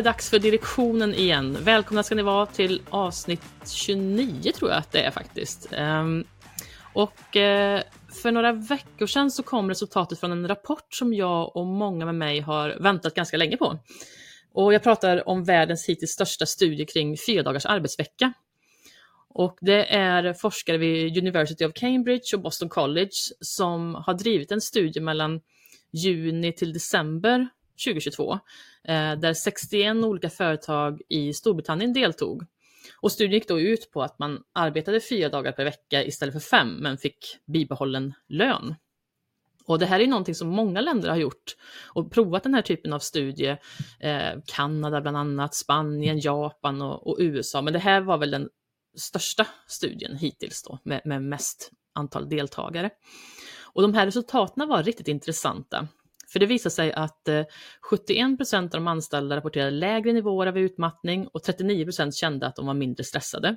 det dags för direktionen igen. Välkomna ska ni vara till avsnitt 29 tror jag att det är faktiskt. Ehm, och eh, för några veckor sedan så kom resultatet från en rapport som jag och många med mig har väntat ganska länge på. Och jag pratar om världens hittills största studie kring fyra dagars arbetsvecka. Och det är forskare vid University of Cambridge och Boston College som har drivit en studie mellan juni till december 2022, Eh, där 61 olika företag i Storbritannien deltog. Och studien gick då ut på att man arbetade fyra dagar per vecka istället för fem, men fick bibehållen lön. Och det här är någonting som många länder har gjort och provat den här typen av studie. Eh, Kanada bland annat, Spanien, Japan och, och, USA. Men det här var väl den största studien hittills då med, med mest antal deltagare. Och de här resultaten var riktigt intressanta. För det visar sig att eh, 71 procent av de anställda rapporterade lägre nivåer av utmattning och 39 procent kände att de var mindre stressade.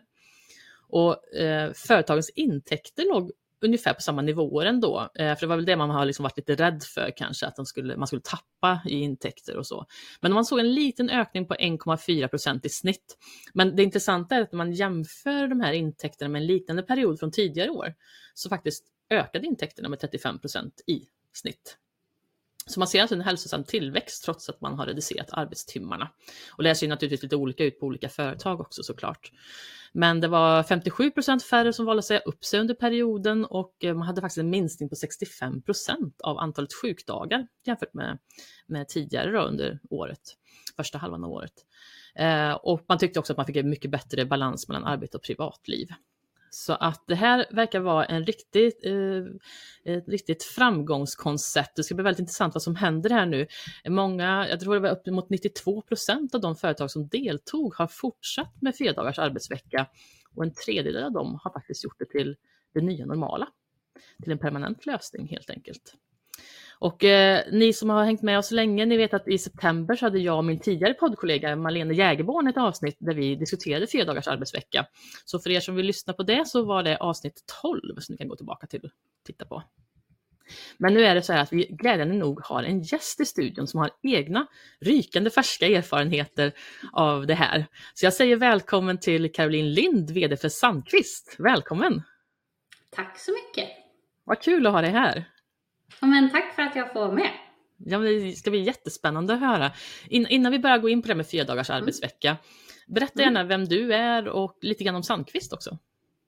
Och eh, företagens intäkter låg ungefär på samma nivåer ändå. Eh, för det var väl det man har liksom varit lite rädd för kanske, att de skulle, man skulle tappa i intäkter och så. Men man såg en liten ökning på 1,4 procent i snitt. Men det intressanta är att när man jämför de här intäkterna med en liknande period från tidigare år, så faktiskt ökade intäkterna med 35 procent i snitt. Så man ser alltså en hälsosam tillväxt trots att man har reducerat arbetstimmarna. Och det ser naturligtvis lite olika ut på olika företag också såklart. Men det var 57 procent färre som valde att säga upp sig under perioden och eh, man hade faktiskt en minskning på 65 procent av antalet sjukdagar jämfört med, med tidigare då under året, första halvan av året. Eh, och man tyckte också att man fick en mycket bättre balans mellan arbete och privatliv. Så att det här verkar vara en riktigt, eh, ett riktigt framgångskoncept. Det ska bli väldigt intressant vad som händer här nu. Många, jag tror det var uppemot 92 procent av de företag som deltog har fortsatt med fyra dagars arbetsvecka och en tredjedel av dem har faktiskt gjort det till det nya normala. Till en permanent lösning helt enkelt. Och eh, ni som har hängt med oss länge, ni vet att i september så hade jag och min tidigare poddkollega Malene Jägerborn ett avsnitt där vi diskuterade fyra dagars arbetsvecka. Så för er som vill lyssna på det så var det avsnitt 12 som ni kan gå tillbaka till och titta på. Men nu är det så här att vi glädjande nog har en gäst i studion som har egna rykande färska erfarenheter av det här. Så jag säger välkommen till Caroline Lind, VD för Sandqvist. Välkommen! Tack så mycket! Vad kul att ha dig här! Ja, men tack för att jag får med. Ja, det ska bli jättespännande att höra. In, innan vi börjar gå in på det med fyra dagars mm. arbetsvecka, berätta mm. gärna vem du är och lite grann om Sandqvist också.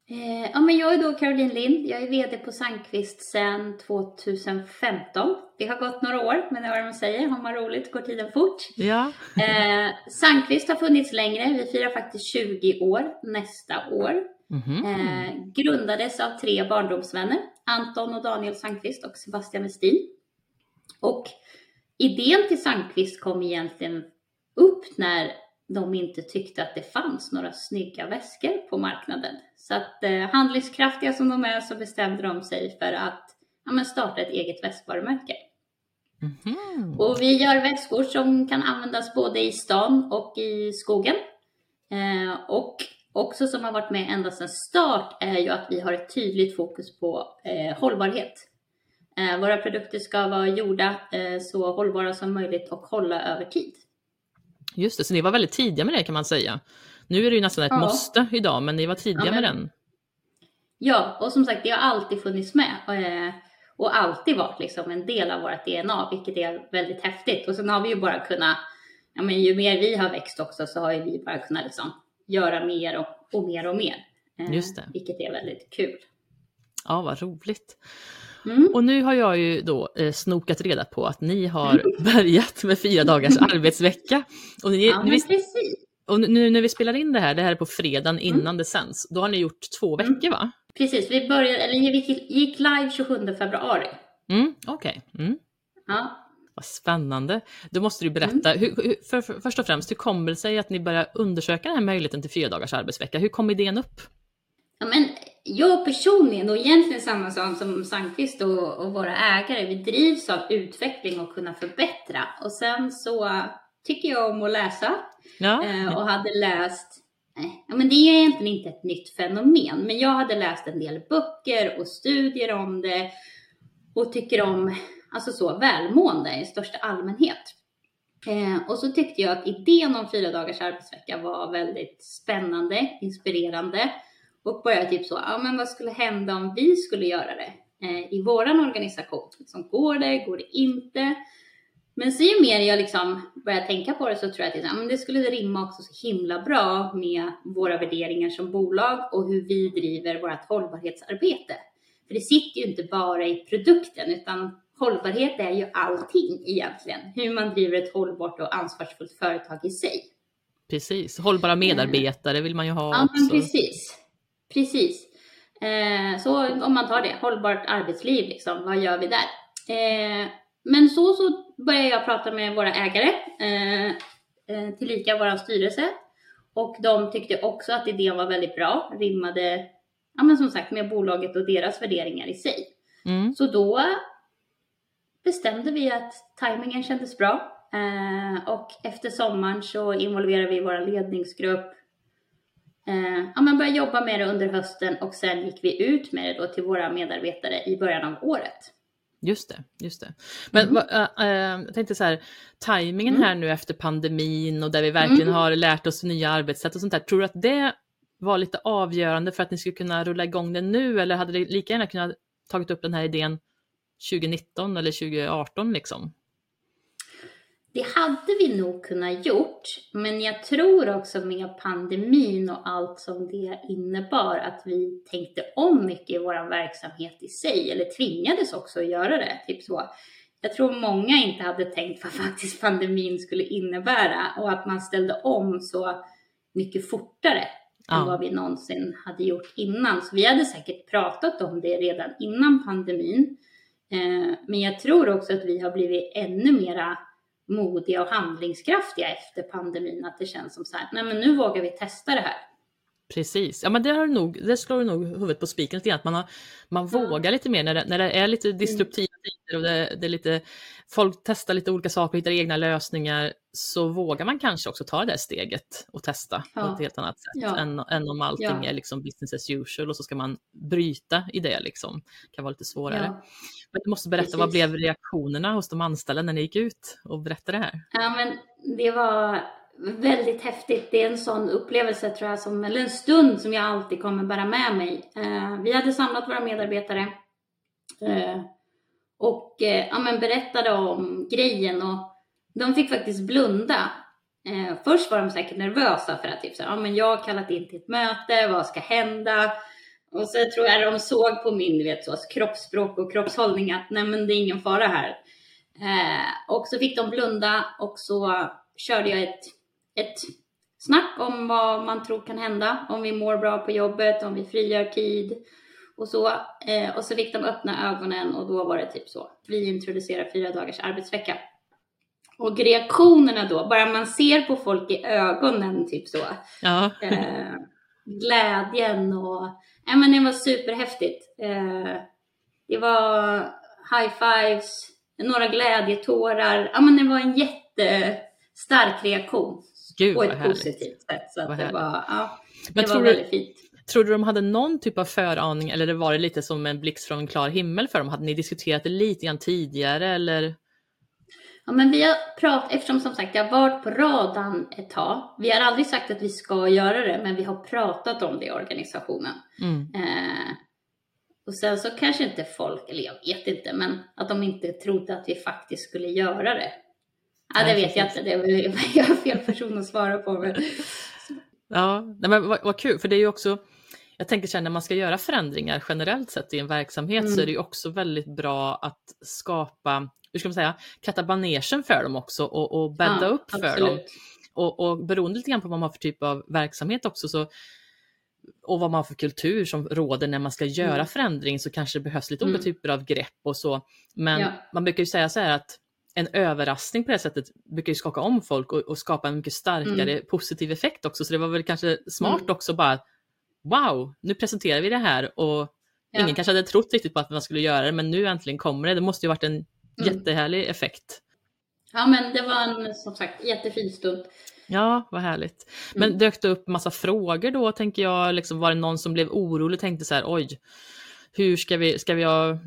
Eh, ja, men jag är då Caroline Lind. Jag är VD på Sandqvist sedan 2015. Det har gått några år, men det är vad de säger. Har man roligt går tiden fort. Ja. eh, Sandqvist har funnits längre. Vi firar faktiskt 20 år nästa år. Mm-hmm. Eh, grundades av tre barndomsvänner, Anton och Daniel Sandqvist och Sebastian Westin. Och idén till Sandqvist kom egentligen upp när de inte tyckte att det fanns några snygga väskor på marknaden. Så att eh, handlingskraftiga som de är så bestämde de sig för att ja, starta ett eget väskvarumärke. Mm-hmm. Och vi gör väskor som kan användas både i stan och i skogen. Eh, och också som har varit med ända sedan start är ju att vi har ett tydligt fokus på eh, hållbarhet. Eh, våra produkter ska vara gjorda eh, så hållbara som möjligt och hålla över tid. Just det, så ni var väldigt tidiga med det kan man säga. Nu är det ju nästan ett ja. måste idag, men ni var tidiga ja, men, med den. Ja, och som sagt, det har alltid funnits med eh, och alltid varit liksom en del av vårt DNA, vilket är väldigt häftigt. Och sen har vi ju bara kunnat, ja men ju mer vi har växt också så har ju vi bara kunnat liksom göra mer och, och mer och mer. Eh, Just det. Vilket är väldigt kul. Ja, vad roligt. Mm. Och nu har jag ju då eh, snokat reda på att ni har börjat med fyra dagars arbetsvecka. Och, ni, ja, vi, och nu när vi spelar in det här, det här är på fredagen mm. innan mm. det sänds, då har ni gjort två mm. veckor va? Precis, vi började, eller vi gick live 27 februari. Mm, Okej. Okay. Mm. Ja, vad spännande. Då måste du berätta, mm. hur, för, för, först och främst, hur kommer det sig att ni börjar undersöka den här möjligheten till fyra dagars arbetsvecka? Hur kom idén upp? Ja, men jag personligen, och egentligen samma sak som Sandqvist och, och våra ägare, vi drivs av utveckling och kunna förbättra. Och sen så tycker jag om att läsa ja. eh, och hade läst Ja, men det är egentligen inte ett nytt fenomen, men jag hade läst en del böcker och studier om det och tycker om alltså så välmående i största allmänhet. Eh, och så tyckte jag att idén om fyra dagars arbetsvecka var väldigt spännande, inspirerande och började typ så, ja men vad skulle hända om vi skulle göra det eh, i våran organisation? Liksom, går det, går det inte? Men så ju mer jag liksom börjar tänka på det så tror jag att det, men det skulle rimma också så himla bra med våra värderingar som bolag och hur vi driver vårt hållbarhetsarbete. För det sitter ju inte bara i produkten utan hållbarhet är ju allting egentligen. Hur man driver ett hållbart och ansvarsfullt företag i sig. Precis, hållbara medarbetare vill man ju ha ja, också. Men precis, precis. Eh, så om man tar det, hållbart arbetsliv, liksom, vad gör vi där? Eh, men så, så började jag prata med våra ägare, eh, eh, tillika vår styrelse. Och de tyckte också att idén var väldigt bra, rimmade, ja men som sagt, med bolaget och deras värderingar i sig. Mm. Så då bestämde vi att tajmingen kändes bra. Eh, och efter sommaren så involverade vi vår ledningsgrupp. Eh, ja, man började jobba med det under hösten och sen gick vi ut med det då till våra medarbetare i början av året. Just det, just det. Men mm. äh, äh, jag tänkte så här, tajmingen mm. här nu efter pandemin och där vi verkligen mm. har lärt oss nya arbetssätt och sånt där. Tror du att det var lite avgörande för att ni skulle kunna rulla igång det nu eller hade det lika gärna kunnat tagit upp den här idén 2019 eller 2018 liksom? Det hade vi nog kunnat gjort, men jag tror också med pandemin och allt som det innebar att vi tänkte om mycket i vår verksamhet i sig, eller tvingades också att göra det. Typ så. Jag tror många inte hade tänkt vad faktiskt pandemin skulle innebära och att man ställde om så mycket fortare ja. än vad vi någonsin hade gjort innan. Så vi hade säkert pratat om det redan innan pandemin. Eh, men jag tror också att vi har blivit ännu mera modiga och handlingskraftiga efter pandemin. Att det känns som så här, nej men nu vågar vi testa det här. Precis, ja men det, har nog, det slår nog huvudet på spiken lite grann, att man, har, man ja. vågar lite mer när det, när det är lite mm. disruptiva tider och det, det, är lite, folk testar lite olika saker, hittar egna lösningar, så vågar man kanske också ta det där steget och testa ja. på ett helt annat sätt ja. än, än om allting är liksom business as usual och så ska man bryta i det liksom. Det kan vara lite svårare. Men du måste berätta, Precis. vad blev reaktionerna hos de anställda när ni gick ut och berättade det här? Ja men det var väldigt häftigt. Det är en sån upplevelse tror jag, som, eller en stund som jag alltid kommer bära med mig. Eh, vi hade samlat våra medarbetare eh, och eh, ja, men berättade om grejen och de fick faktiskt blunda. Eh, först var de säkert nervösa för att typ så, ja, men jag har kallat in till ett möte, vad ska hända? Och så tror jag de såg på min vet, så, kroppsspråk och kroppshållning att nej men det är ingen fara här. Eh, och så fick de blunda och så körde jag ett ett snack om vad man tror kan hända, om vi mår bra på jobbet, om vi frigör tid och så. Eh, och så fick de öppna ögonen och då var det typ så. Vi introducerar fyra dagars arbetsvecka. Och reaktionerna då, bara man ser på folk i ögonen typ så. Ja. Eh, glädjen och, ja men det var superhäftigt. Eh, det var high fives, några glädjetårar, ja men det var en jättestark reaktion. Gud, på ett positivt sätt. Så det var, ja, det Men var väldigt du, fint. Tror du de hade någon typ av föraning eller var det lite som en blixt från en klar himmel för dem? Hade ni diskuterat det lite grann tidigare eller? Ja, men vi har pratat, eftersom som sagt jag har varit på radarn ett tag. Vi har aldrig sagt att vi ska göra det, men vi har pratat om det i organisationen. Mm. Eh, och sen så kanske inte folk, eller jag vet inte, men att de inte trodde att vi faktiskt skulle göra det. Ja, det vet jag inte. Det är väl jag är fel person att svara på. Men... Ja, nej, men vad, vad kul, för det är ju också, jag tänker så här, när man ska göra förändringar generellt sett i en verksamhet mm. så är det ju också väldigt bra att skapa, hur ska man säga, katta banegen för dem också och, och bädda ja, upp för absolut. dem. Och, och beroende lite grann på vad man har för typ av verksamhet också så och vad man har för kultur som råder när man ska göra mm. förändring så kanske det behövs lite mm. olika typer av grepp och så. Men ja. man brukar ju säga så här att en överraskning på det sättet brukar ju skaka om folk och, och skapa en mycket starkare mm. positiv effekt också. Så det var väl kanske smart mm. också bara, wow, nu presenterar vi det här och ja. ingen kanske hade trott riktigt på att man skulle göra det, men nu äntligen kommer det. Det måste ju varit en mm. jättehärlig effekt. Ja, men det var en som sagt jättefin stund. Ja, vad härligt. Men mm. dök det upp massa frågor då, tänker jag? Liksom, var det någon som blev orolig och tänkte så här, oj, hur ska vi, ska vi, ha,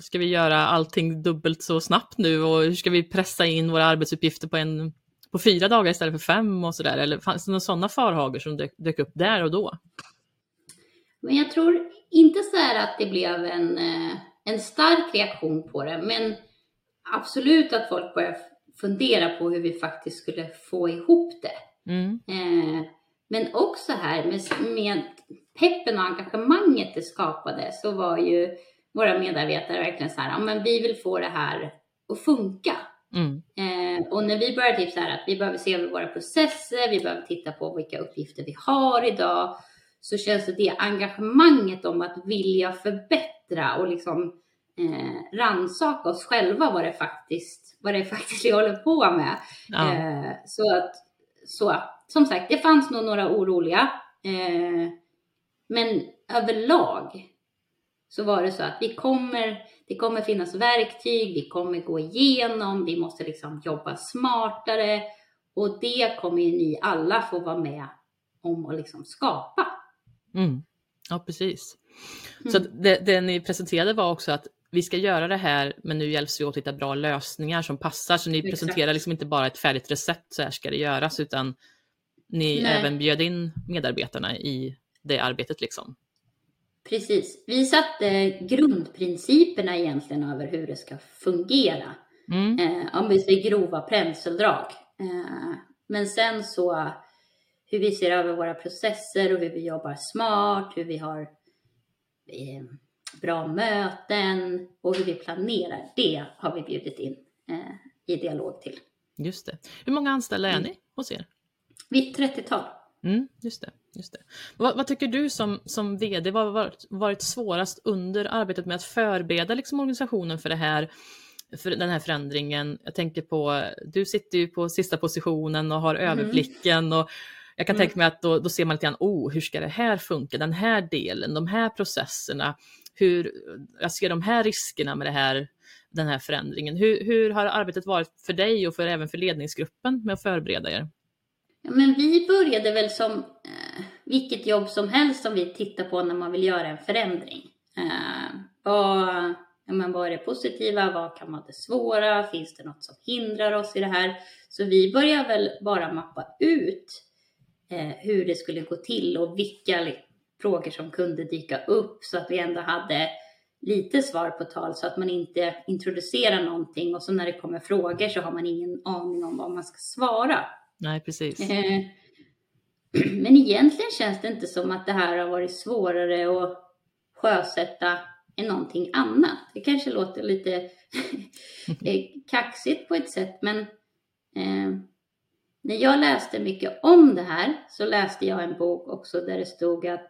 ska vi göra allting dubbelt så snabbt nu och hur ska vi pressa in våra arbetsuppgifter på en, på fyra dagar istället för fem och sådär? Eller fanns det några sådana farhagor som dök, dök upp där och då? Men jag tror inte så här att det blev en, eh, en stark reaktion på det, men absolut att folk började fundera på hur vi faktiskt skulle få ihop det. Mm. Eh, men också här med, med peppen och engagemanget det skapade så var ju våra medarbetare verkligen så här, ja men vi vill få det här att funka. Mm. Eh, och när vi började typ så här att vi behöver se över våra processer, vi behöver titta på vilka uppgifter vi har idag, så känns det det engagemanget om att vilja förbättra och liksom eh, rannsaka oss själva vad det faktiskt, vad det faktiskt vi håller på med. Ja. Eh, så att, så, som sagt, det fanns nog några oroliga. Eh, men överlag så var det så att vi kommer, det kommer finnas verktyg, vi kommer gå igenom, vi måste liksom jobba smartare och det kommer ju ni alla få vara med om att liksom skapa. Mm. Ja, precis. Mm. Så det, det ni presenterade var också att vi ska göra det här, men nu hjälps vi åt att hitta bra lösningar som passar. Så ni Exakt. presenterar liksom inte bara ett färdigt recept, så här ska det göras, utan ni Nej. även bjöd in medarbetarna i det arbetet. Liksom. Precis. Vi satte grundprinciperna egentligen över hur det ska fungera. Mm. Eh, om vi säger grova penseldrag. Eh, men sen så hur vi ser över våra processer och hur vi jobbar smart, hur vi har eh, bra möten och hur vi planerar. Det har vi bjudit in eh, i dialog till. Just det. Hur många anställda är mm. ni hos er? Vi är 30-tal. Mm, just det. Just det. Vad, vad, tycker du som, som VD, har varit, varit svårast under arbetet med att förbereda liksom organisationen för det här? för den här förändringen. Jag tänker på, du sitter ju på sista positionen och har mm. överblicken och jag kan mm. tänka mig att då, då ser man lite grann, oh, hur ska det här funka, den här delen, de här processerna, hur, jag ser de här riskerna med det här, den här förändringen. Hur, hur har arbetet varit för dig och för, även för ledningsgruppen med att förbereda er? Ja, men vi började väl som eh, vilket jobb som helst som vi tittar på när man vill göra en förändring. Eh, vad, men vad är det positiva? Vad kan vara det svåra? Finns det något som hindrar oss i det här? Så vi börjar väl bara mappa ut eh, hur det skulle gå till och vilka frågor som kunde dyka upp så att vi ändå hade lite svar på tal så att man inte introducerar någonting och så när det kommer frågor så har man ingen aning om vad man ska svara. Nej, precis. Eh, men egentligen känns det inte som att det här har varit svårare att sjösätta än någonting annat. Det kanske låter lite eh, kaxigt på ett sätt, men eh, när jag läste mycket om det här så läste jag en bok också där det stod att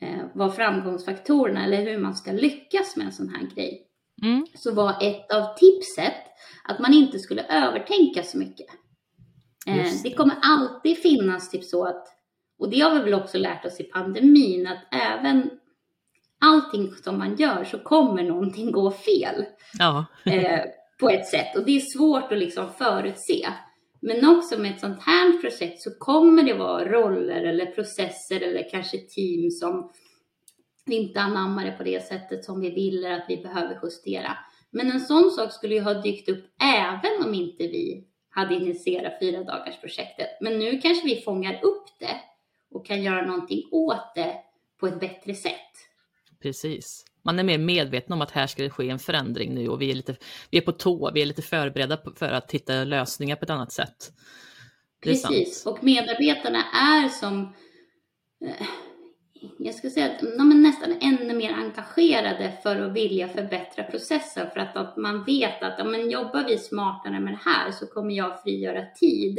eh, vad framgångsfaktorerna eller hur man ska lyckas med en sån här grej. Mm. Så var ett av tipset att man inte skulle övertänka så mycket. Eh, det kommer alltid finnas typ så att, och det har vi väl också lärt oss i pandemin, att även allting som man gör så kommer någonting gå fel. Ja. eh, på ett sätt. Och det är svårt att liksom förutse. Men också med ett sånt här projekt så kommer det vara roller eller processer eller kanske team som vi inte anammar det på det sättet som vi vill eller att vi behöver justera. Men en sån sak skulle ju ha dykt upp även om inte vi hade initierat fyra dagars projektet. Men nu kanske vi fångar upp det och kan göra någonting åt det på ett bättre sätt. Precis man är mer medveten om att här ska det ske en förändring nu och vi är, lite, vi är på tå, vi är lite förberedda för att hitta lösningar på ett annat sätt. Precis, och medarbetarna är som, eh, jag ska säga att de är nästan ännu mer engagerade för att vilja förbättra processen för att, att man vet att om man jobbar vi smartare med det här så kommer jag frigöra tid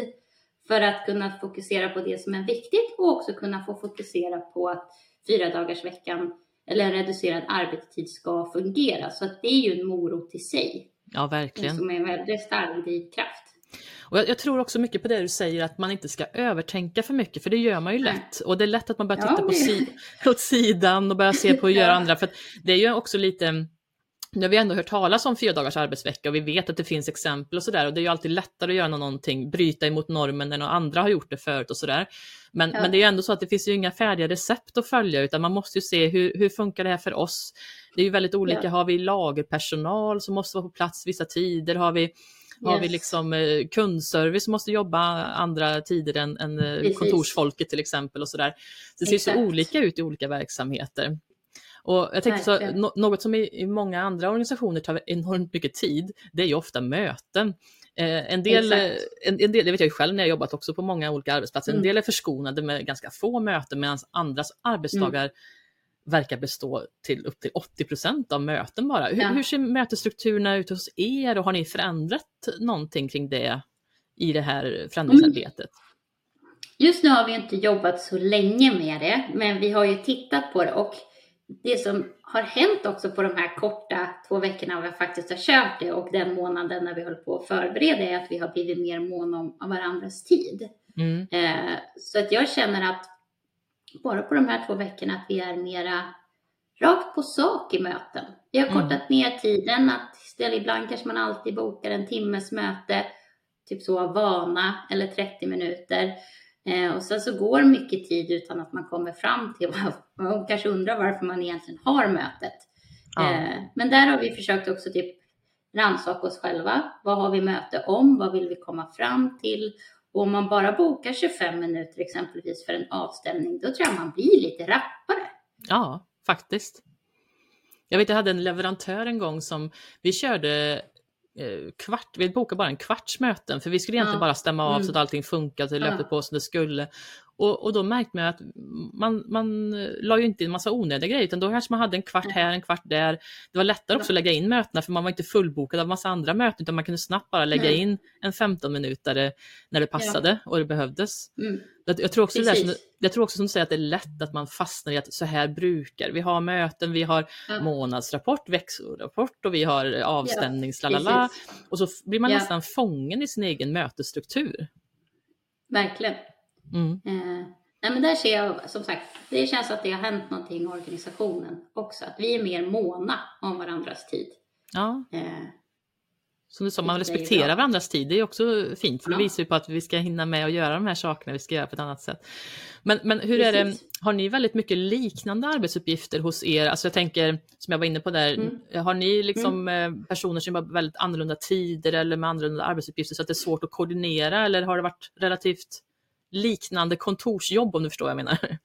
för att kunna fokusera på det som är viktigt och också kunna få fokusera på att fyra dagars veckan eller en reducerad arbetstid ska fungera. Så att det är ju en morot i sig. Ja, verkligen. Som är en väldigt stark drivkraft. Och jag, jag, tror också mycket på det du säger, att man inte ska övertänka för mycket, för det gör man ju lätt. Och det är lätt att man börjar titta ja, på si åt sidan och börjar se på att göra andra, för det är ju också lite nu har vi ändå hört talas om fyra dagars arbetsvecka och vi vet att det finns exempel och sådär och det är ju alltid lättare att göra någonting, bryta emot normen några andra har gjort det förut och sådär. Men, ja. men det är ju ändå så att det finns ju inga färdiga recept att följa utan man måste ju se hur, hur funkar det här för oss? Det är ju väldigt olika, ja. har vi lagerpersonal som måste vara på plats vissa tider? Har vi Har vi liksom eh, kundservice som måste jobba andra tider än, än eh, kontorsfolket till exempel och sådär. Det ser Exakt. så olika ut i olika verksamheter. Och jag tänkte så, no något som i, i, många andra organisationer tar enormt mycket tid, det är ju ofta möten. Eh, en, del, en, en, del, det vet jag ju själv när jag jobbat också på många olika arbetsplatser, mm. en del är förskonade med ganska få möten medan andras arbetsdagar mm. Verkar bestå till upp till 80% av möten bara. Hur, ja. hur ser mötesstrukturerna ut hos er och har ni förändrat någonting kring det i det här förändringsarbetet? Mm. Just nu har vi inte jobbat så länge med det, men vi har ju tittat på det och det som har hänt också på de här korta två veckorna vi faktiskt har kört det och den månaden när vi håller på att förbereda är att vi har blivit mer måna om, om varandras tid. Mm. Eh, så att jag känner att bara på de här två veckorna att vi är mera rakt på sak i möten. Vi har mm. kortat ner tiden, att istället ibland kanske man alltid bokar en timmes möte, typ så av vana, eller 30 minuter. Eh, och sen så går mycket tid utan att man kommer fram till och kanske undrar varför man egentligen har mötet. Ja. Eh, men där har vi försökt också typ rannsaka oss själva. Vad har vi möte om? Vad vill vi komma fram till? Och om man bara bokar 25 minuter exempelvis för en avstämning, då tror jag man blir lite rappare. Ja, faktiskt. Jag vet, jag hade en leverantör en gång som vi körde Eh, kvart, vi bokade bara en kvarts möten för vi skulle egentligen ja. bara stämma av mm. så att allting funkade, så det löpte ja. på som det skulle. Och, och då märkte man att man, man la ju inte in massa onödiga grejer utan då kanske man hade en kvart här, en kvart där. Det var lättare också att lägga in mötena för man var inte fullbokad av massa andra möten utan man kunde snabbt bara lägga in en 15 minuter när det passade och det behövdes. Mm. Jag, tror också det där, jag tror också som du säger att det är lätt att man fastnar i att så här brukar vi ha möten, vi har ja. månadsrapport, växelrapport och vi har avstämnings, ja, och så blir man nästan fången i sin egen mötesstruktur. Verkligen. Mm. Eh, nej men där ser jag, som sagt, det känns att det har hänt någonting i organisationen också. Att vi är mer måna om varandras tid. Ja. Eh, som du sa, man respekterar varandras tid. Det är också fint, för ja. det visar ju på att vi ska hinna med att göra de här sakerna vi ska göra på ett annat sätt. Men, men hur Precis. är det, har ni väldigt mycket liknande arbetsuppgifter hos er? Alltså jag tänker, som jag var inne på där, mm. har ni liksom mm. Eh, personer som har väldigt annorlunda tider eller med annorlunda arbetsuppgifter så att det är svårt att koordinera eller har det varit relativt liknande kontorsjobb om du förstår vad jag menar.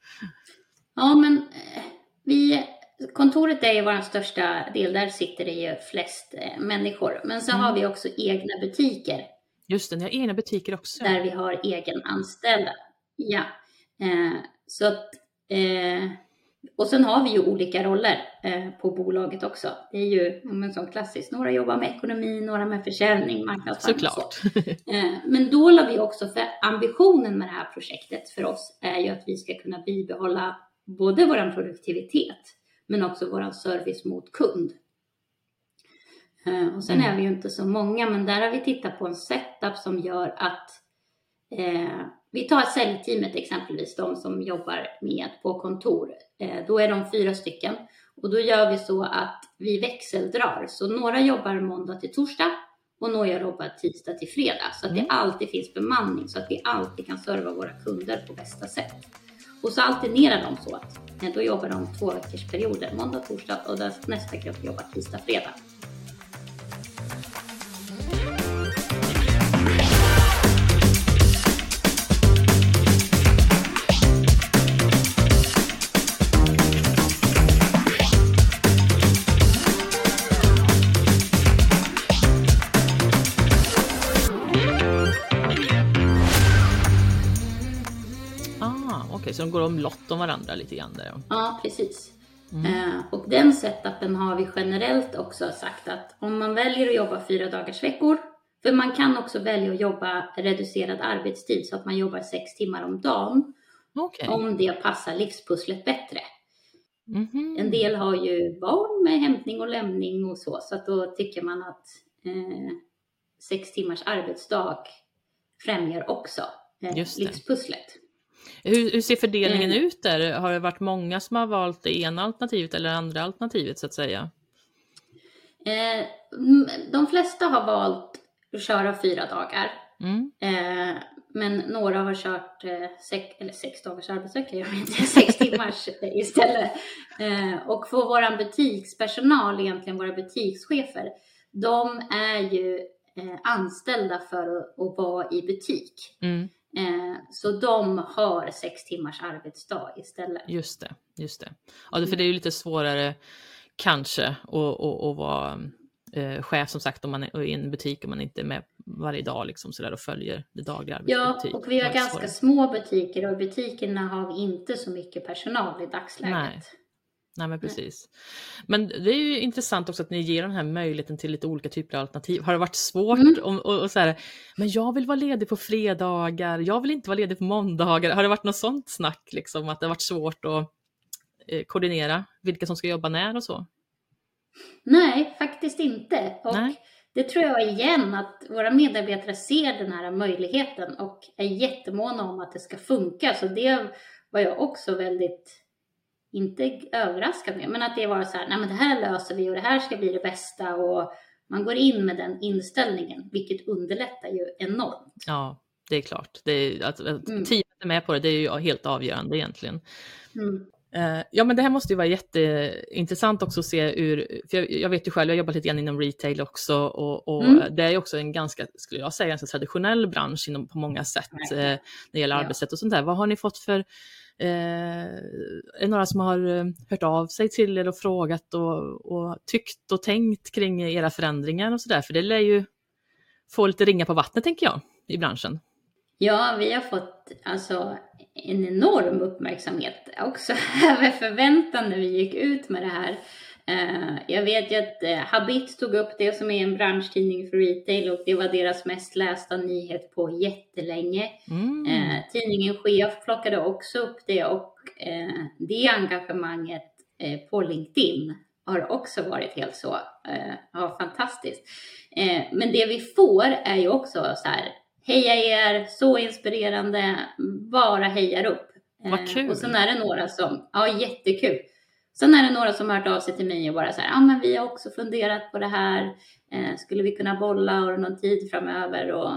Ja, men eh, vi, kontoret är ju vår största del, där sitter det ju flest eh, människor. Men så mm. har vi också egna butiker. Just det, ni har egna butiker också. Där vi har egen anställda. Ja, eh, så att eh, och sen har vi ju olika roller eh, på bolaget också. Det är ju men som klassiskt, några jobbar med ekonomi, några med försäljning, marknadsföring Såklart. Så. Eh, men då la vi också, för ambitionen med det här projektet för oss är ju att vi ska kunna bibehålla både vår produktivitet men också vår service mot kund. Eh, och sen mm. är vi ju inte så många, men där har vi tittat på en setup som gör att eh, vi tar säljteamet exempelvis, de som jobbar med på kontor. Eh, då är de fyra stycken och då gör vi så att vi växeldrar. Så några jobbar måndag till torsdag och några jobbar tisdag till fredag så att mm. det alltid finns bemanning så att vi alltid kan serva våra kunder på bästa sätt. Och så alternerar de så att då jobbar de två veckors perioder, måndag, torsdag och nästa grupp jobbar tisdag, fredag. De omlott om varandra lite grann där. Ja, precis. Mm. Eh, och den setupen har vi generellt också sagt att om man väljer att jobba fyra dagars veckor, för man kan också välja att jobba reducerad arbetstid så att man jobbar sex timmar om dagen. Okay. Om det passar livspusslet bättre. Mm -hmm. En del har ju barn med hämtning och lämning och så, så att då tycker man att eh, sex timmars arbetsdag främjar också eh, livspusslet. Hur, hur ser fördelningen mm. ut där? Har det varit många som har valt det ena alternativet eller andra alternativet så att säga? Eh, de flesta har valt att köra fyra dagar. Mm. Eh, men några har kört eh, sex, eller sex dagars arbetsvecka, jag vet inte, sex timmars istället. Eh, och för vår butikspersonal, egentligen våra butikschefer, de är ju eh, anställda för att, att vara i butik. Mm. Eh, så de har sex timmars arbetsdag istället. Just det, just det. Ja, för det är ju lite svårare kanske att, vara eh, chef som sagt om man är i en butik och man inte är med varje dag liksom sådär och följer det dagliga arbetet. Ja, och vi har ganska svårare. små butiker och i butikerna har vi inte så mycket personal i dagsläget. Nej. Nej men precis. Men det är ju intressant också att ni ger den här möjligheten till lite olika typer av alternativ. Har det varit svårt mm. och, och, och så här, men jag vill vara ledig på fredagar, jag vill inte vara ledig på måndagar. Har det varit något sånt snack liksom att det har varit svårt att eh, koordinera vilka som ska jobba när och så? Nej, faktiskt inte. Och Nej. det tror jag igen att våra medarbetare ser den här möjligheten och är jättemåna om att det ska funka. Så det var jag också väldigt inte överraskad med, men att det var så här, nej men det här löser vi och det här ska bli det bästa och man går in med den inställningen, vilket underlättar ju enormt. Ja, det är klart. Det är, att, att mm. teamet är med på det, det är ju helt avgörande egentligen. Mm. Uh, ja, men det här måste ju vara jätteintressant också att se ur, för jag, jag vet ju själv, jag har jobbat lite grann inom retail också och, och mm. det är ju också en ganska, skulle jag säga, ganska traditionell bransch inom, på många sätt uh, när det gäller ja. arbetssätt och sånt där. Vad har ni fått för Eh, är det några som har eh, hört av sig till er och frågat och, och tyckt och tänkt kring era förändringar och sådär? För det lär ju få lite ringa på vattnet tänker jag i branschen. Ja, vi har fått alltså en enorm uppmärksamhet också över förväntan när vi gick ut med det här. Eh, jag vet ju att eh, Habit tog upp det som är en branschtidning för retail och det var deras mest lästa nyhet på jättelänge. Mm. Eh, tidningen Chef plockade också upp det och det engagemanget på LinkedIn har också varit helt så ja, fantastiskt. Men det vi får är ju också så här, heja er, så inspirerande, bara hejar upp. Vad kul! Och sen är det några som, ja jättekul. Sen är det några som har hört av sig till mig och bara så här, ja ah, men vi har också funderat på det här. Eh, skulle vi kunna bolla och någon tid framöver och,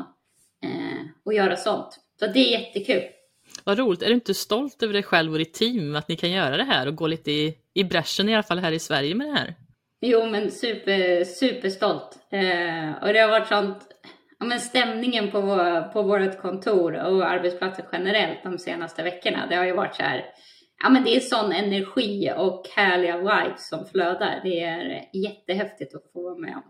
eh, och göra sånt. Så det är jättekul. Vad roligt. Är du inte stolt över dig själv och ditt team att ni kan göra det här och gå lite i, i bräschen i alla fall här i Sverige med det här? Jo, men super, superstolt. Eh, och det har varit sånt, ja men stämningen på, på vårt kontor och arbetsplatsen generellt de senaste veckorna, det har ju varit så här, ja, men det är sån energi och härliga vibes som flödar. Det är jättehäftigt att få vara med om.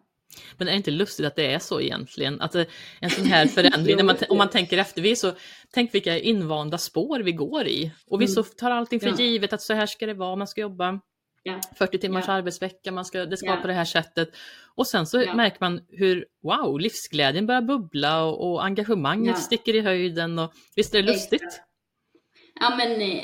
Men är det inte lustigt att det är så egentligen? Att en sån här förändring, man, om man tänker efter, vi så, tänk vilka invanda spår vi går i. Och vi mm. så tar allting för ja. givet att så här ska det vara, man ska jobba ja. 40 timmars ja. arbetsvecka, man ska, det ska vara på det här sättet. Och sen så märker man hur, wow, livsglädjen börjar bubbla och, och engagemanget sticker i höjden. Och, visst är det lustigt? Ja men eh,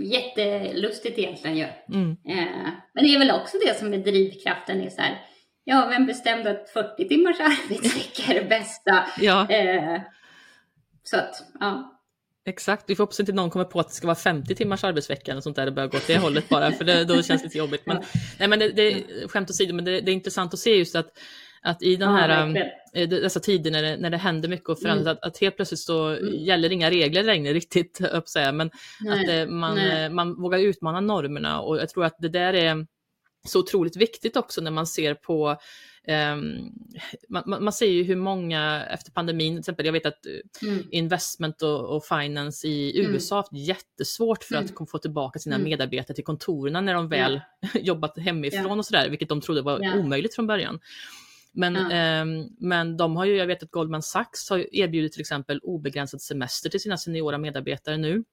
jättelustigt egentligen ju. Mm. Eh, men det är väl också det som är drivkraften är så här, ja vem bestämde att 40 timmars arbetsvecka är det bästa? Ja. Eh, så att, ja. Exakt, vi får hoppas inte någon kommer på att det ska vara 50 timmars arbetsvecka eller sånt där, det börjar gå åt det hållet bara, för det, då känns det lite jobbigt. Men, nej, men det, det, skämt åsido, men det, det är intressant att se just att att i den ja, här, äh, dessa tider när det, när det händer mycket och förändras, mm. att, att, helt plötsligt så mm. gäller inga regler längre riktigt, upp säga, men Nej. att äh, man, äh, man vågar utmana normerna och jag tror att det där är så otroligt viktigt också när man ser på Um, man, man, ser ju hur många efter pandemin, till exempel, jag vet att mm. investment och, och, finance i mm. USA har haft jättesvårt för mm. att få tillbaka sina mm. medarbetare till kontoren när de väl ja. jobbat hemifrån ja. och sådär, vilket de trodde var ja. omöjligt från början. Men, ja. eh, men de har ju, jag vet att Goldman Sachs har erbjudit till exempel obegränsad semester till sina seniora medarbetare nu.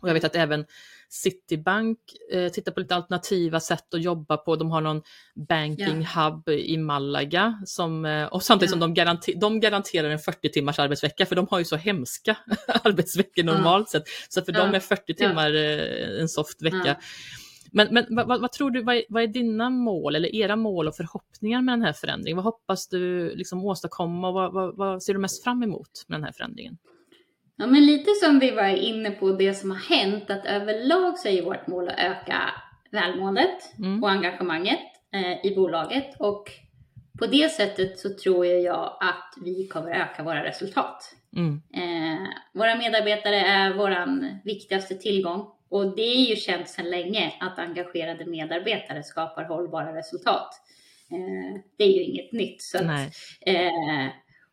Och jag vet att även Citibank eh, tittar på lite alternativa sätt att jobba på. De har någon banking ja. hub i Malaga som, eh, och samtidigt ja. som de, garanter, de garanterar en 40 timmars arbetsvecka för de har ju så hemska arbetsveckor normalt sett. Så för dem är 40 timmar eh, en soft vecka. Men, men vad, vad, tror du, vad är, vad är, dina mål eller era mål och förhoppningar med den här förändringen? Vad hoppas du liksom åstadkomma och vad, vad, ser du mest fram emot med den här förändringen? Ja, men lite som vi var inne på det som har hänt, att överlag så är vårt mål att öka välmåendet mm. och engagemanget eh, i bolaget och på det sättet så tror jag att vi kommer öka våra resultat. Mm. Eh, våra medarbetare är vår viktigaste tillgång och det är ju känt sedan länge att engagerade medarbetare skapar hållbara resultat. Eh, det är ju inget nytt. Så att, eh,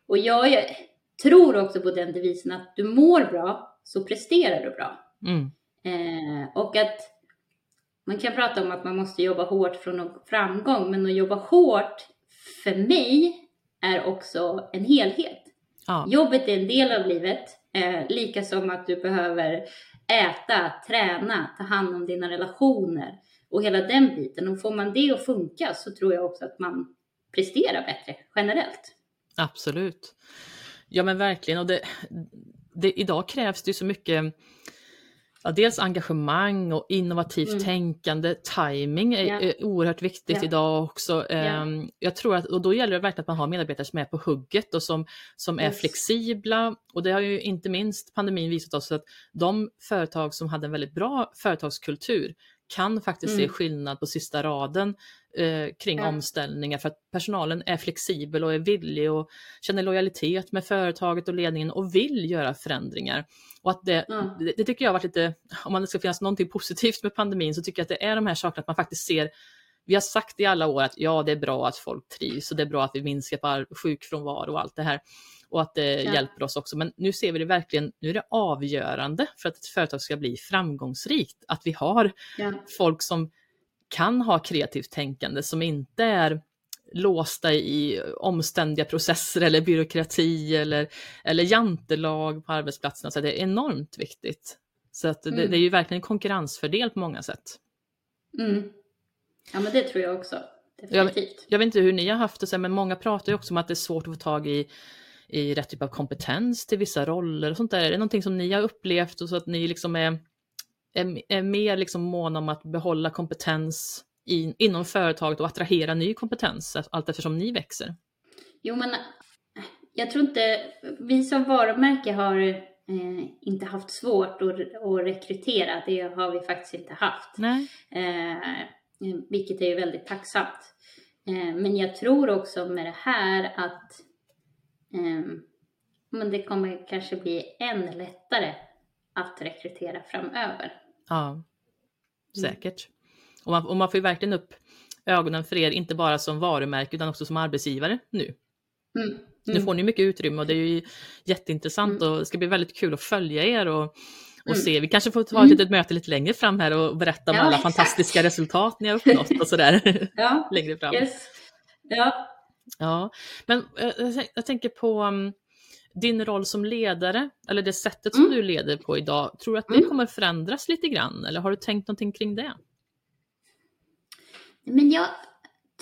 och jag tror också på den devisen att du mår bra så presterar du bra. Mm. Eh, och att man kan prata om att man måste jobba hårt för att nå framgång, men att jobba hårt för mig är också en helhet. Ja. Jobbet är en del av livet, eh, lika som att du behöver äta, träna, ta hand om dina relationer och hela den biten. Och får man det att funka så tror jag också att man presterar bättre generellt. Absolut. Ja men verkligen och det, det, idag krävs det ju så mycket ja, dels engagemang och innovativt mm. tänkande, timing är, yeah. är oerhört viktigt yeah. idag också. Yeah. Um, jag tror att, och då gäller det verkligen att man har medarbetare som är på hugget och som, som yes. är flexibla. Och det har ju inte minst pandemin visat oss att de företag som hade en väldigt bra företagskultur kan faktiskt mm. se skillnad på sista raden eh, kring ja. omställningar för att personalen är flexibel och är villig och känner lojalitet med företaget och ledningen och vill göra förändringar. Och att det, ja. det, det, tycker jag har varit lite, om man ska finnas någonting positivt med pandemin så tycker jag att det är de här sakerna att man faktiskt ser vi har sagt i alla år att ja, det är bra att folk trivs och det är bra att vi minskar på sjukfrånvaro och allt det här och att det ja. hjälper oss också. Men nu ser vi det verkligen, nu är det avgörande för att ett företag ska bli framgångsrikt, att vi har ja. folk som kan ha kreativt tänkande, som inte är låsta i omständiga processer eller byråkrati eller, eller jantelag på arbetsplatserna. Så det är enormt viktigt. Så att det, mm. det är ju verkligen en konkurrensfördel på många sätt. Mm. Ja men det tror jag också. Definitivt. Jag, jag, vet inte hur ni har haft det, men många pratar ju också om att det är svårt att få tag i i rätt typ av kompetens till vissa roller och sånt där? Är det någonting som ni har upplevt och så att ni liksom är, är, är mer liksom måna om att behålla kompetens i, inom företaget och attrahera ny kompetens allt eftersom ni växer? Jo, men jag tror inte, vi som varumärke har eh, inte haft svårt att, att rekrytera. Det har vi faktiskt inte haft. Nej. Eh, vilket är väldigt tacksamt. Eh, men jag tror också med det här att men det kommer kanske bli än lättare att rekrytera framöver. Ja, mm. säkert. Och man, och man får ju verkligen upp ögonen för er, inte bara som varumärke utan också som arbetsgivare nu. Mm. Mm. Nu får ni mycket utrymme och det är ju jätteintressant mm. och det ska bli väldigt kul att följa er och, och mm. se. Vi kanske får ta ett mm. litet möte lite längre fram här och berätta om ja, alla exakt. fantastiska resultat ni har uppnått och sådär ja. längre fram. Yes. Ja, Ja, men eh, jag tänker på um, din roll som ledare, eller det sättet som mm. du leder på idag. Tror du att det mm. kommer förändras lite grann, eller har du tänkt någonting kring det? Men jag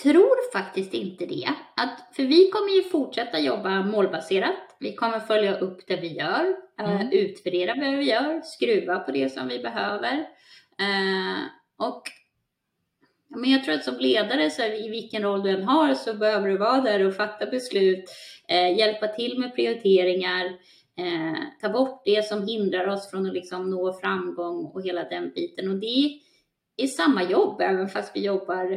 tror faktiskt inte det. Att, för vi kommer ju fortsätta jobba målbaserat. Vi kommer följa upp det vi gör, eh, mm. utvärdera vad vi gör, skruva på det som vi behöver. Uh, och men jag tror att som ledare, så här, i vilken roll du än har, så behöver du vara där och fatta beslut, eh, hjälpa till med prioriteringar, eh, ta bort det som hindrar oss från att liksom nå framgång och hela den biten. Och det är samma jobb, även fast vi jobbar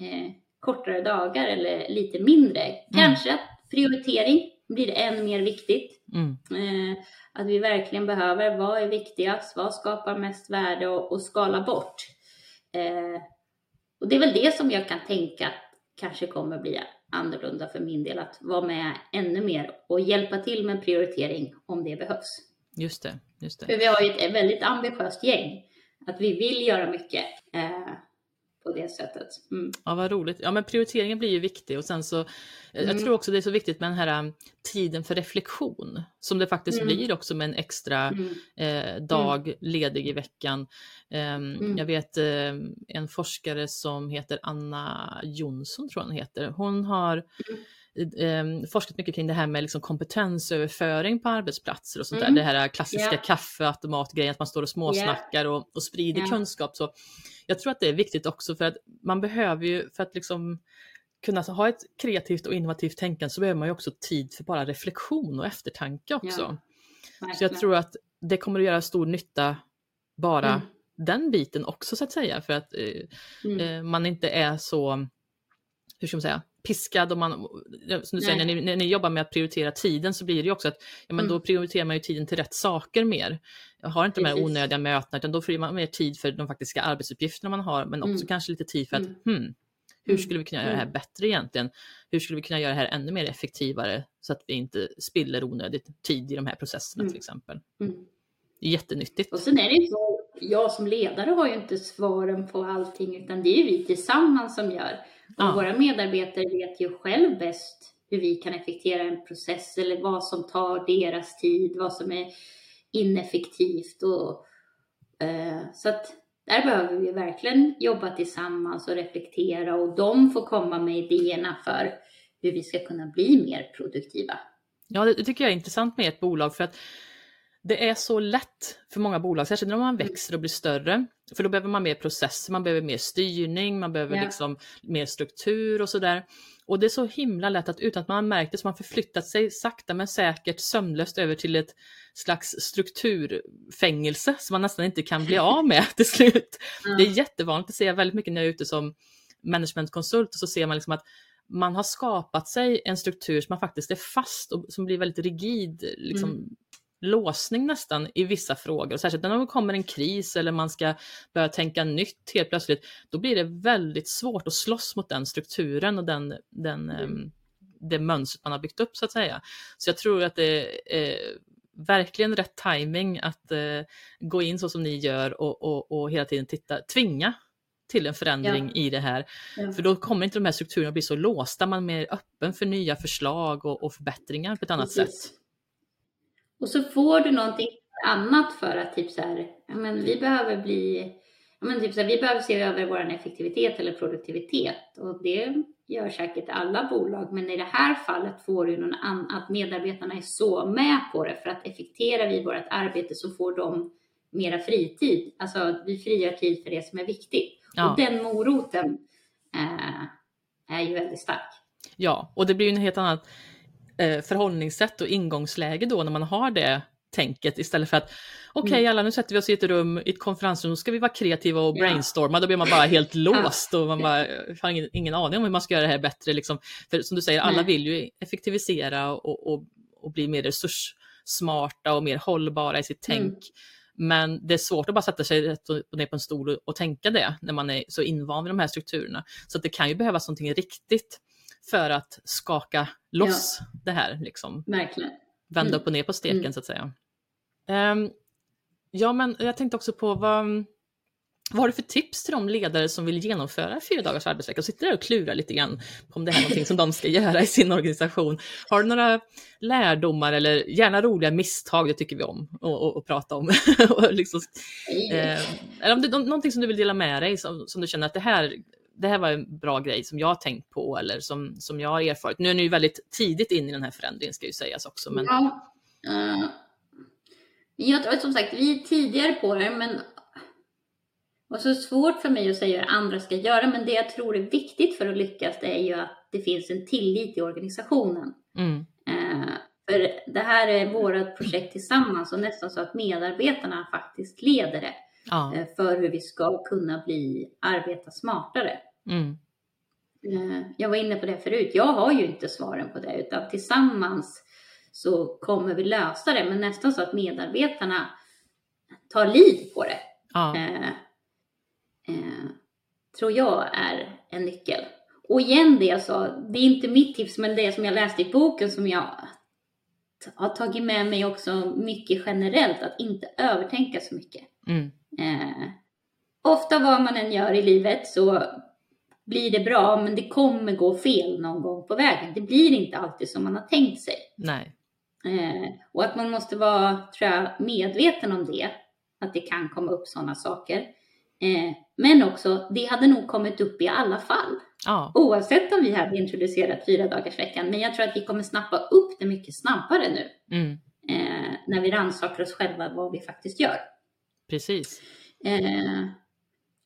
eh, kortare dagar eller lite mindre. Mm. Kanske att prioritering blir än mer viktigt. Mm. Eh, att vi verkligen behöver, vad är viktigast, vad skapar mest värde och, och skala bort. Och det är väl det som jag kan tänka kanske kommer bli annorlunda för min del, att vara med ännu mer och hjälpa till med prioritering om det behövs. Just det, just det. För vi har ju ett väldigt ambitiöst gäng, att vi vill göra mycket. Eh, på det sättet. Mm. Ja, vad roligt. Ja, men prioriteringen blir ju viktig och sen så, mm. jag tror också det är så viktigt med den här um, tiden för reflektion som det faktiskt mm. blir också med en extra mm. eh, dag mm. ledig i veckan. Um, jag vet eh, en forskare som heter Anna Jonsson, tror jag hon heter. Hon har eh, forskat mycket kring det här med liksom kompetensöverföring på arbetsplatser och sånt mm. där. Det här klassiska yeah. kaffeautomatgrejen, att man står och småsnackar yeah. och, och sprider yeah. kunskap. Så jag tror att det är viktigt också för att man behöver ju, för att liksom kunna ha ett kreativt och innovativt tänkande så behöver man ju också tid för bara reflektion och eftertanke också. Ja, så jag tror att det kommer att göra stor nytta bara mm. den biten också så att säga för att eh, mm. eh, man inte är så, hur ska man säga, piskad och man, som du säger, när ni, när ni, jobbar med att prioritera tiden så blir det ju också att ja, men mm. då prioriterar man ju tiden till rätt saker mer. Jag har inte Precis. de här onödiga mötena utan då får man mer tid för de faktiska arbetsuppgifterna man har men också mm. kanske lite tid för att mm. hmm, Hur mm. skulle vi kunna göra det här bättre egentligen? Hur skulle vi kunna göra det här ännu mer effektivare så att vi inte spiller onödigt tid i de här processerna mm. till exempel. Mm. Jättenyttigt. Och sen är det så, jag som ledare har ju inte svaren på allting utan det är ju vi tillsammans som gör. Och ja. våra medarbetare vet ju själv bäst hur vi kan effektiera en process eller vad som tar deras tid, vad som är ineffektivt. Och, eh, så att där behöver vi verkligen jobba tillsammans och reflektera och de får komma med idéerna för hur vi ska kunna bli mer produktiva. Ja, det tycker jag är intressant med ett bolag för att det är så lätt för många bolag, särskilt när man mm. växer och blir större. För då behöver man mer processer, man behöver mer styrning, man behöver ja. liksom mer struktur och sådär. Och det är så himla lätt att utan att man har märkt det så har man förflyttat sig sakta men säkert sömlöst över till ett slags strukturfängelse som man nästan inte kan bli av med till slut. Mm. Det är jättevanligt, det ser jag väldigt mycket när jag är ute som managementkonsult och så ser man liksom att man har skapat sig en struktur som man faktiskt är fast och som blir väldigt rigid, liksom, mm låsning nästan i vissa frågor. särskilt när det kommer en kris eller man ska börja tänka nytt helt plötsligt. Då blir det väldigt svårt att slåss mot den strukturen och den, den, mm. det mönstret man har byggt upp så att säga. Så jag tror att det är verkligen rätt timing att uh, gå in så som ni gör och, och, och hela tiden titta, tvinga till en förändring ja. i det här. Ja. För då kommer inte de här strukturerna bli så låsta, man är mer öppen för nya förslag och, och förbättringar på ett annat Precis. sätt. Och så får du någonting annat för att typ så här, ja men vi behöver bli, ja men typ så här, vi behöver se över vår effektivitet eller produktivitet och det gör säkert alla bolag, men i det här fallet får du någon annan, att medarbetarna är så med på det för att effekterar vi vårt arbete så får de mera fritid, alltså vi frigör tid för det som är viktigt. Ja. Och den moroten eh, är ju väldigt stark. Ja, och det blir ju en helt annat förhållningssätt och ingångsläge då när man har det tänket istället för att okej okay, mm. alla nu sätter vi oss i ett rum, i ett konferensrum, nu ska vi vara kreativa och brainstorma, då blir man bara helt låst och man bara har ingen, ingen aning om hur man ska göra det här bättre. Liksom. För som du säger, alla vill ju effektivisera och, och, och bli mer resurssmarta och mer hållbara i sitt mm. tänk. Men det är svårt att bara sätta sig rätt och ner på en stol och, och tänka det när man är så invand vid de här strukturerna. Så det kan ju behövas någonting riktigt för att skaka loss ja. det här. Liksom. Verkligen. Vända mm. upp och ner på steken mm. så att säga. Um, ja, men jag tänkte också på vad, vad har du för tips till de ledare som vill genomföra fyra dagars arbetsvecka och sitter där och klurar lite grann på om det här är någonting som de ska göra i sin organisation? Har du några lärdomar eller gärna roliga misstag, det tycker vi om att prata om. och liksom, eh, eller om det är någonting som du vill dela med dig som, som du känner att det här det här var en bra grej som jag har tänkt på eller som, som jag har erfarit. Nu är ni ju väldigt tidigt in i den här förändringen ska ju sägas också. Men... Ja, uh, jag, som sagt, vi är tidigare på det, men och så svårt för mig att säga hur andra ska göra, men det jag tror är viktigt för att lyckas, det är ju att det finns en tillit i organisationen. Mm. Uh, för det här är vårt projekt tillsammans och nästan så att medarbetarna faktiskt leder det ja. Eh, för hur vi ska kunna bli, arbeta smartare. Mm. Eh, jag var inne på det förut, jag har ju inte svaren på det utan tillsammans så kommer vi lösa det, men nästan så att medarbetarna tar liv på det. Ja. Eh, eh, tror jag är en nyckel. Och igen det jag sa, det är inte mitt tips, men det som jag läste i boken som jag har tagit med mig också mycket generellt, att inte övertänka så mycket. Mm. Eh, ofta vad man än gör i livet så blir det bra, men det kommer gå fel någon gång på vägen. Det blir inte alltid som man har tänkt sig. Nej. Eh, och att man måste vara, tror jag, medveten om det. Att det kan komma upp sådana saker. Eh, men också, det hade nog kommit upp i alla fall. Ja. Oavsett om vi hade introducerat fyra dagars veckan. Men jag tror att vi kommer snappa upp det mycket snabbare nu. Mm. Eh, när vi rannsakar oss själva vad vi faktiskt gör. Precis.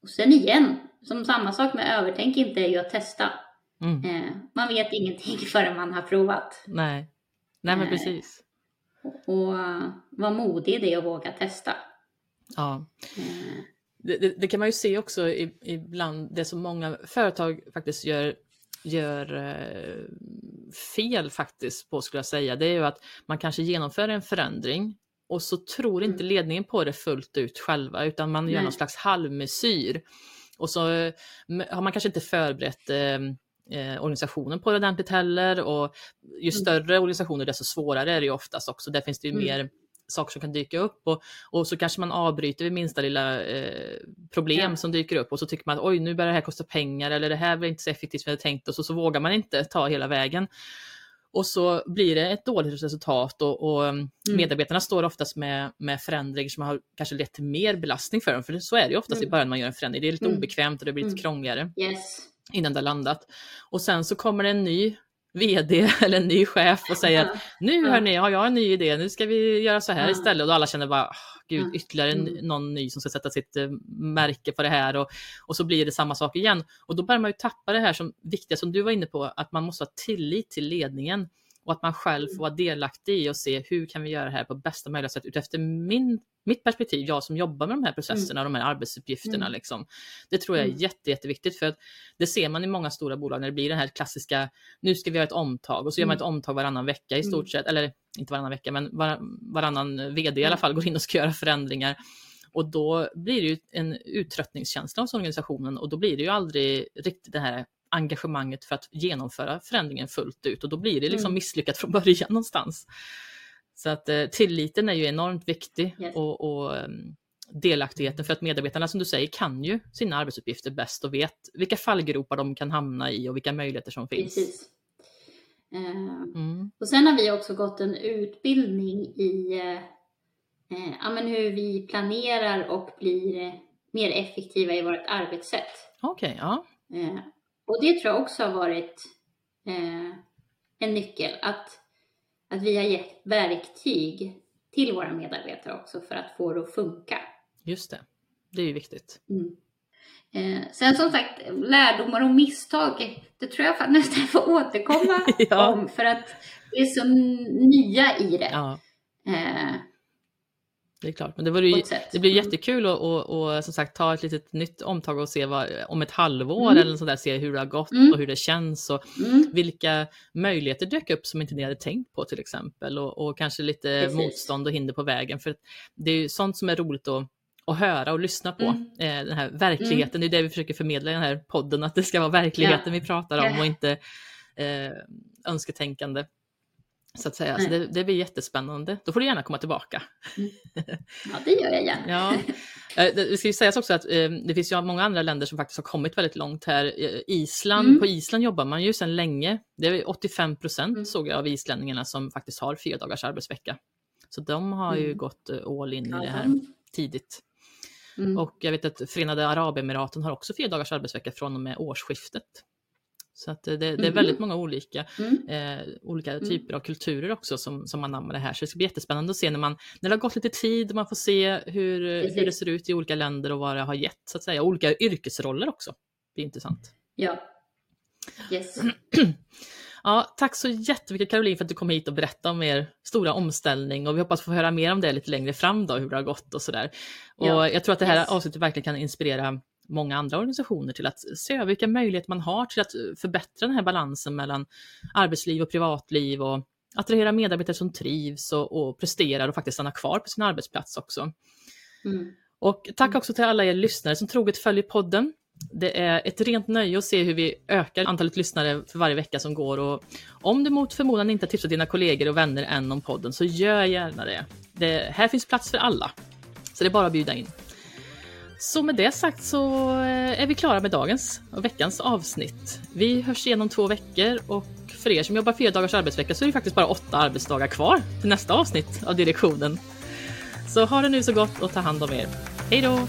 Och sen igen, som samma sak med övertänk inte är ju att testa. Mm. Eh, man vet ingenting förrän man har provat. Nej, Nej men eh, precis. Och, och vara modig det och våga testa. Ja. Eh. Det, det, det, kan man ju se också ibland, det som många företag faktiskt gör, gör eh, fel faktiskt på skulle jag säga, det är ju att man kanske genomför en förändring och så tror inte mm. ledningen på det fullt ut själva utan man gör Nej. någon slags halvmesyr. Och så har man kanske inte förberett ehm, eh, organisationen på det ordentligt heller och ju mm. större organisationer desto svårare är det ju oftast också. Där finns det ju mm. mer saker som kan dyka upp och, och så kanske man avbryter vid minsta lilla eh, problem ja. som dyker upp och så tycker man att oj nu börjar det här kosta pengar eller det här blir inte så effektivt som jag tänkt och så, så vågar man inte ta hela vägen. Och så blir det ett dåligt resultat och, och mm. medarbetarna står oftast med, med förändringar som har kanske lett till mer belastning för dem. För så är det ju oftast mm. i början när man gör en förändring. Det är lite mm. obekvämt och det blir lite mm. krångligare yes. innan det har landat. Och sen så kommer det en ny VD eller en ny chef och säger att nu hörni, har jag en ny idé, nu ska vi göra så här istället. Och alla känner bara, gud, ytterligare mm. någon ny som ska sätta sitt uh, märke på det här och, och så blir det samma sak igen. Och då börjar man ju tappa det här som viktiga som du var inne på, att man måste ha tillit till ledningen och att man själv får vara delaktig i och se hur kan vi göra det här på bästa möjliga sätt utefter min, mitt perspektiv, jag som jobbar med de här processerna mm. och de här arbetsuppgifterna. Mm. Liksom. Det tror jag är mm. jätte, jätteviktigt för att det ser man i många stora bolag när det blir den här klassiska, nu ska vi göra ett omtag och så gör man ett mm. omtag varannan vecka i stort sett, eller inte varannan vecka, men var, varannan vd i alla fall går in och ska göra förändringar. Och då blir det ju en uttröttningskänsla hos organisationen och då blir det ju aldrig riktigt det här engagemanget för att genomföra förändringen fullt ut och då blir det liksom mm. misslyckat från början någonstans. Så att eh, tilliten är ju enormt viktig yes. och, och um, delaktigheten för att medarbetarna som du säger kan ju sina arbetsuppgifter bäst och vet vilka fallgropar de kan hamna i och vilka möjligheter som finns. Precis. Uh, mm. Och sen har vi också gått en utbildning i uh, ja, men hur vi planerar och blir mer effektiva i vårt arbetssätt. Okej, okay, ja. Och det tror jag också har varit eh, en nyckel. Att, att vi har gett verktyg till våra medarbetare också för att få det att funka. Just det. Det är ju viktigt. Mm. Eh, sen som sagt, lärdomar och misstag, det tror jag nästan får återkomma ja. om för att vi är så nya i det. Ja. Eh, det är klart, men det, ju, det blir mm. jättekul att och, och, som sagt ta ett litet nytt omtag och se vad, om ett halvår mm. eller sådär, se hur det har gått mm. och hur det känns och mm. vilka möjligheter dök upp som inte ni hade tänkt på till exempel och, och kanske lite Precis. motstånd och hinder på vägen. För det är ju sånt som är roligt att, att höra och lyssna på. Mm. Eh, den här verkligheten, det är det vi försöker förmedla i den här podden, att det ska vara verkligheten ja. vi pratar om och inte eh, önsketänkande. Så att säga. Så det, det, blir jättespännande. Då får du gärna komma tillbaka. Mm. Ja, det gör jag gärna. ja. Eh, det ska ju sägas också att eh, det finns ju många andra länder som faktiskt har kommit väldigt långt här. Eh, Island, mm. på Island jobbar man ju sedan länge. Det är 85 procent mm. såg jag av islänningarna som faktiskt har fyra dagars arbetsvecka. Så de har ju mm. gått all in i det här tidigt. Mm. Och jag vet att Förenade Arabemiraten har också fyra dagars arbetsvecka från och med årsskiftet. Så att det, det är mm. väldigt många olika, mm. eh, olika mm. typer av kulturer också som, som anammar det här. Så det ska bli jättespännande att se när, man, när det har gått lite tid och man får se hur, hur det ser ut i olika länder och vad det har gett så att säga. Olika yrkesroller också. Det blir intressant. Ja. Yes. Ja, tack så jättemycket Caroline för att du kom hit och berättade om er stora omställning och vi hoppas få höra mer om det lite längre fram då, hur det har gått och sådär. Och ja, jag tror att det här yes. avsnittet verkligen kan inspirera många andra organisationer till att se över vilka möjligheter man har till att förbättra den här balansen mellan arbetsliv och privatliv och attrahera medarbetare som trivs och, och presterar och faktiskt stannar kvar på sin arbetsplats också. Mm. Och tack mm. också till alla er lyssnare som troget följer podden. Det är ett rent nöje att se hur vi ökar antalet lyssnare för varje vecka som går och om du mot förmodan inte har tipsat dina kollegor och vänner än om podden så gör gärna det. det här finns plats för alla. Så det är bara att bjuda in. Så med det sagt så eh, är vi klara med dagens och veckans avsnitt. Vi hörs igen om två veckor och för er som jobbar fyra dagars arbetsvecka så är det faktiskt bara åtta arbetsdagar kvar till nästa avsnitt av direktionen. Så ha det nu så gott och ta hand om er. Hej då!